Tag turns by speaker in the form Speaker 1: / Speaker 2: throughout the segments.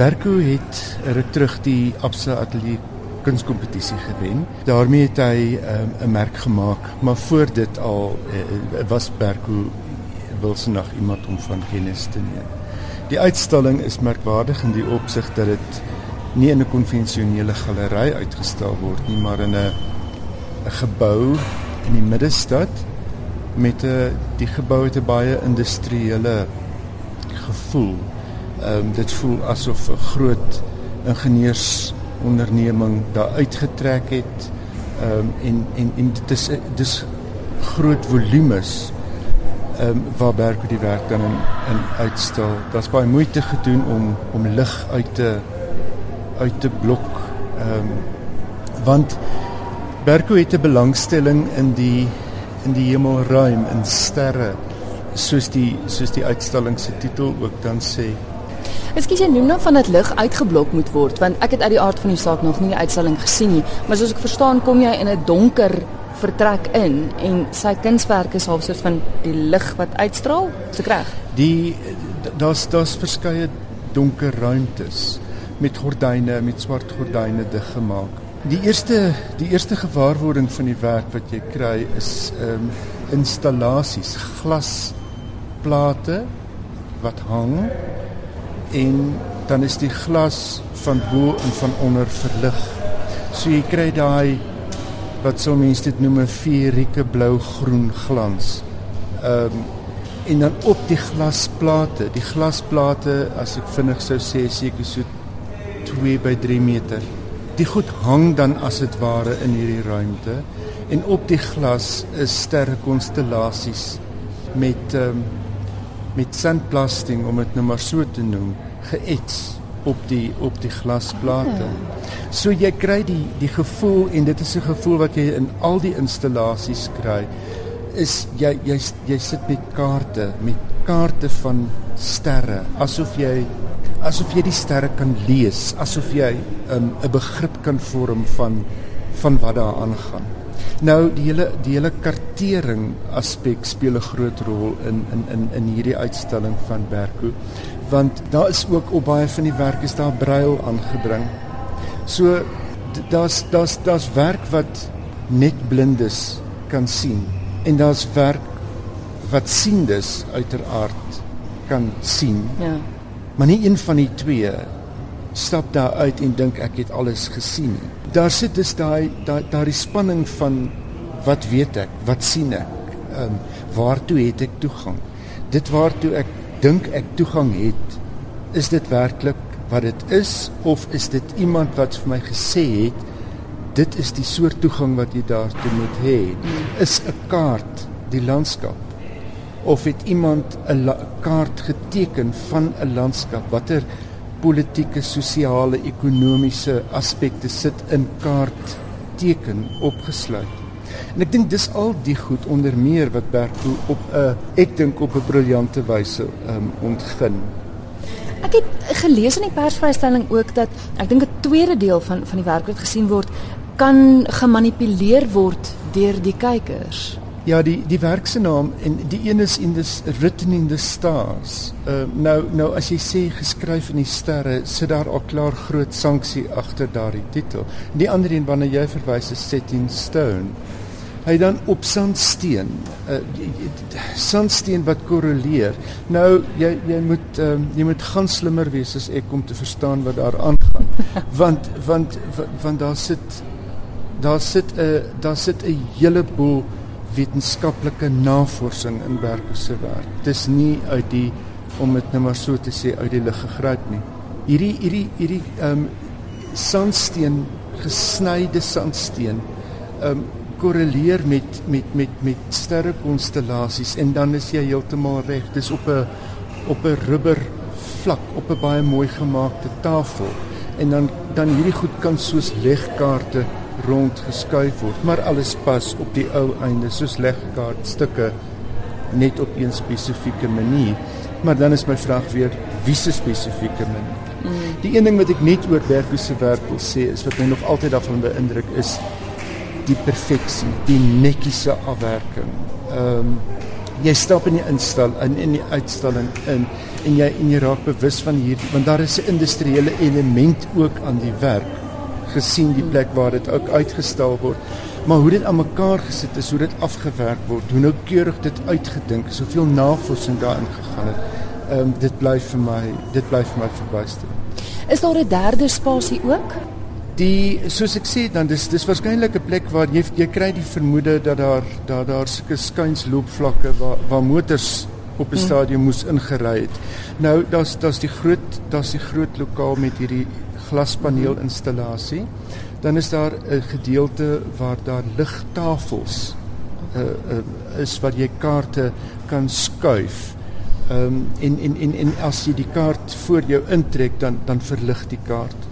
Speaker 1: Berko het ruk terug die Absa Atelier kunskompetisie gewen. daarmee het hy ehm, 'n um, merk gemaak, maar voor dit al uh, was Berko Wilson nog iemand om van kennis te neem. Die uitstalling is merkwaardig in die opsig dat dit nie in 'n konvensionele galery uitgestal word nie, maar in 'n 'n gebou in die middestad met 'n die gebou het 'n baie industriële gevoel. Ehm um, dit voel asof 'n groot ingenieursonderneming daar uitgetrek het. Ehm um, en en en dit is dis groot volumes ehm um, waar Berko die werk dan in in uitstal. Daar's baie moeite gedoen om om lig uit te uit te blok. Ehm um, want Berko het 'n belangstelling in die in die hemelruim en sterre soos die soos die uitstalling se titel ook dan sê.
Speaker 2: Ekskuus jy noem nou van dat lig uitgeblok moet word want ek het uit die aard van die saak nog nie die uitstalling gesien nie, maar soos ek verstaan kom jy in 'n donker vertrek in en sy kunswerke is half soos van die lig wat uitstraal, se reg.
Speaker 1: Die daar's daar's verskeie donker ruimtes met gordyne, met swart gordyne dig gemaak. Die eerste die eerste gewaarwording van die werk wat jy kry is ehm um, installasies, glasplate wat hang en dan is die glas van bo en van onder verlig. So jy kry daai wat so mense dit noem 'n ferieke blou-groen glans. Ehm um, en dan op die glasplate, die glasplate as ek vinnig sou sê seker so 2 by 3 meter die goed hang dan as dit ware in hierdie ruimte en op die glas is sterrekonstellasies met um, met sandblasting om dit nou maar so te noem geets op die op die glasplate. So jy kry die die gevoel en dit is 'n gevoel wat jy in al die installasies kry is jy jy jy sit met kaarte met kaarte van sterre asof jy asof jy die sterre kan lees, asof jy 'n um, begrip kan vorm van van wat daar aangaan. Nou die hele die hele kartering aspek speel 'n groot rol in in in in hierdie uitstalling van Berko want daar is ook op baie van die werk is daar brail aangebring. So daar's daar's daar's werk wat net blindes kan sien en daar's werk wat siendes uiteraard kan sien.
Speaker 2: Ja.
Speaker 1: Maar nie een van die twee stap daar uit en dink ek het alles gesien. Daar sit dus daai daai daai spanning van wat weet ek? Wat sien ek? Ehm um, waartoe het ek toegang? Dit waartoe ek dink ek toegang het, is dit werklik wat dit is of is dit iemand wat vir my gesê het dit is die soort toegang wat jy daartoe moet hê? Is 'n kaart die landskap of het iemand 'n kaart geteken van 'n landskap watter politieke, sosiale, ekonomiese aspekte sit in kaart teken opgesluit. En ek dink dis al die goed onder meer wat Berko op 'n ek dink op 'n briljante wyse um, ontgin.
Speaker 2: Ek het gelees in die persvrystelling ook dat ek dink 'n tweede deel van van die werk wat gesien word kan gemanipuleer word deur die kykers.
Speaker 1: Ja, die die werk se naam en die een is in this written in the stars. Uh nou nou as jy sê geskryf in die sterre, sit daar al klaar groot sanksie agter daardie titel. Die ander een wanneer jy verwys is set in stone. Hy dan op sandsteen. Uh sandsteen wat korreleer. Nou jy jy moet um, jy moet gaan slimmer wees as ek om te verstaan wat daar aangaan. want want want daar sit daar sit 'n daar sit 'n hele boel wetenskaplike navorsing in Berke se werk. Dis nie uit die om dit net maar so te sê uit die lug gegryp nie. Hierdie hierdie hierdie ehm um, sandsteen gesnyde sandsteen ehm um, korreleer met met met met sterrekonstellasies en dan is jy heeltemal reg. Dis op 'n op 'n rubber vlak op 'n baie mooi gemaakte tafel en dan dan hierdie goed kan soos legkaarte rond geskuif word, maar alles pas op die ou einde soos legkaartstukke net op een spesifieke manier. Maar dan is my vraag weer wie se spesifieke manier? Mm. Die een ding wat ek net oor Bergo se werk wil sê is wat my nog altyd daarvan beïndruk is die perfeksie, die netjiese afwerking. Ehm um, jy stap in die instal in in die uitstalling in en jy en jy raak bewus van hierdie want daar is 'n industriële element ook aan die werk gesien die plek waar dit ook uitgestal word maar hoe dit aan mekaar gesit is hoe dit afgewerk word hoe noukeurig dit uitgedink soveel navorsing daarin gegaan het ehm um, dit bly vir my dit bly vir my verbuister
Speaker 2: is daar 'n derde spasie ook
Speaker 1: die soos ek sê dan dis dis waarskynlik 'n plek waar jy jy kry die vermoede dat daar daar daar sulke skuinsloopvlakke waar waar motors op 'n hmm. stadium moes ingery het. Nou daar's daar's die groot daar's die groot lokaal met hierdie glaspaneel installasie. Dan is daar 'n gedeelte waar daar ligtafels uh, uh, is waar jy kaarte kan skuif. Ehm um, en en en en as jy die kaart voor jou intrek dan dan verlig die kaart.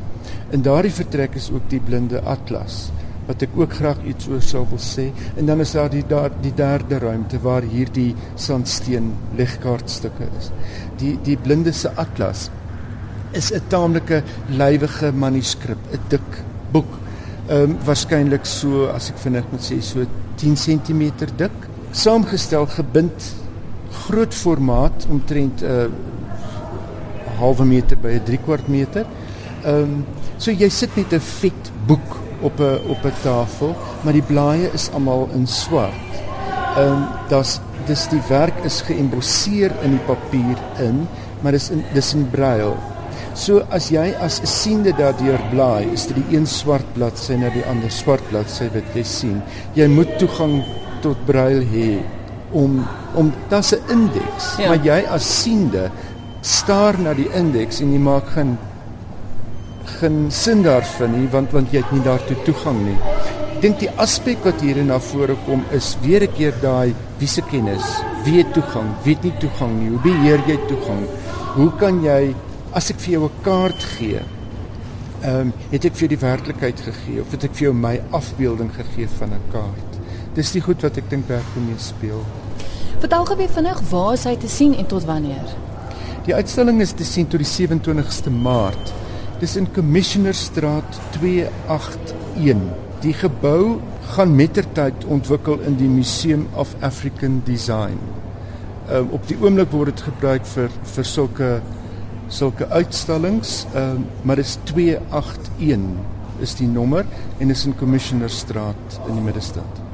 Speaker 1: In daardie vertrek is ook die blinde atlas wat ek ook graag iets oor sou wil sê en dan is daar die daar die derde ruimte waar hierdie sandsteen legkaartstukke is. Die die blinde se atlas is 'n taamlike lywige manuskrip, 'n dik boek. Ehm um, waarskynlik so as ek vinnig moet sê so 10 cm dik, saamgestel gebind groot formaat omtrent 'n uh, halwe meter by 'n 3 kwart meter. Ehm um, So jy sit met 'n vet boek op 'n op 'n tafel, maar die blaaie is almal in swart. Ehm um, daar's dis die werk is geëmbosseer in die papier in, maar dis in dis in braille. So as jy as 'n siende daardeur blaai, is dit die een swart bladsy na die ander swart bladsy wat jy sien. Jy moet toegang tot braille hê om om dit's 'n indeks, ja. maar jy as siende staar na die indeks en jy maak geen geen sin daarvan nie want want jy het nie daartoe toegang nie. Ek dink die aspek wat hier na vore kom is weer 'n keer daai wie se kennis, wie het toegang, wie het nie toegang nie. Hoe beheer jy toegang? Hoe kan jy as ek vir jou 'n kaart gee, ehm um, het ek vir die werklikheid gegee of het ek vir jou my afbeelding gegee van 'n kaart? Dis die goed wat ek dink werk mee speel.
Speaker 2: Vertel gou weer vinnig waar is hy te sien en tot wanneer?
Speaker 1: Die uitstalling is te sien tot die 27ste Maart. Dis in Commissionerstraat 281. Die gebou gaan mettertyd ontwikkel in die Museum of African Design. Um, op die oomblik word dit gebruik vir vir sulke sulke uitstallings, um, maar dis 281 is die nommer en is in Commissionerstraat in die middestad.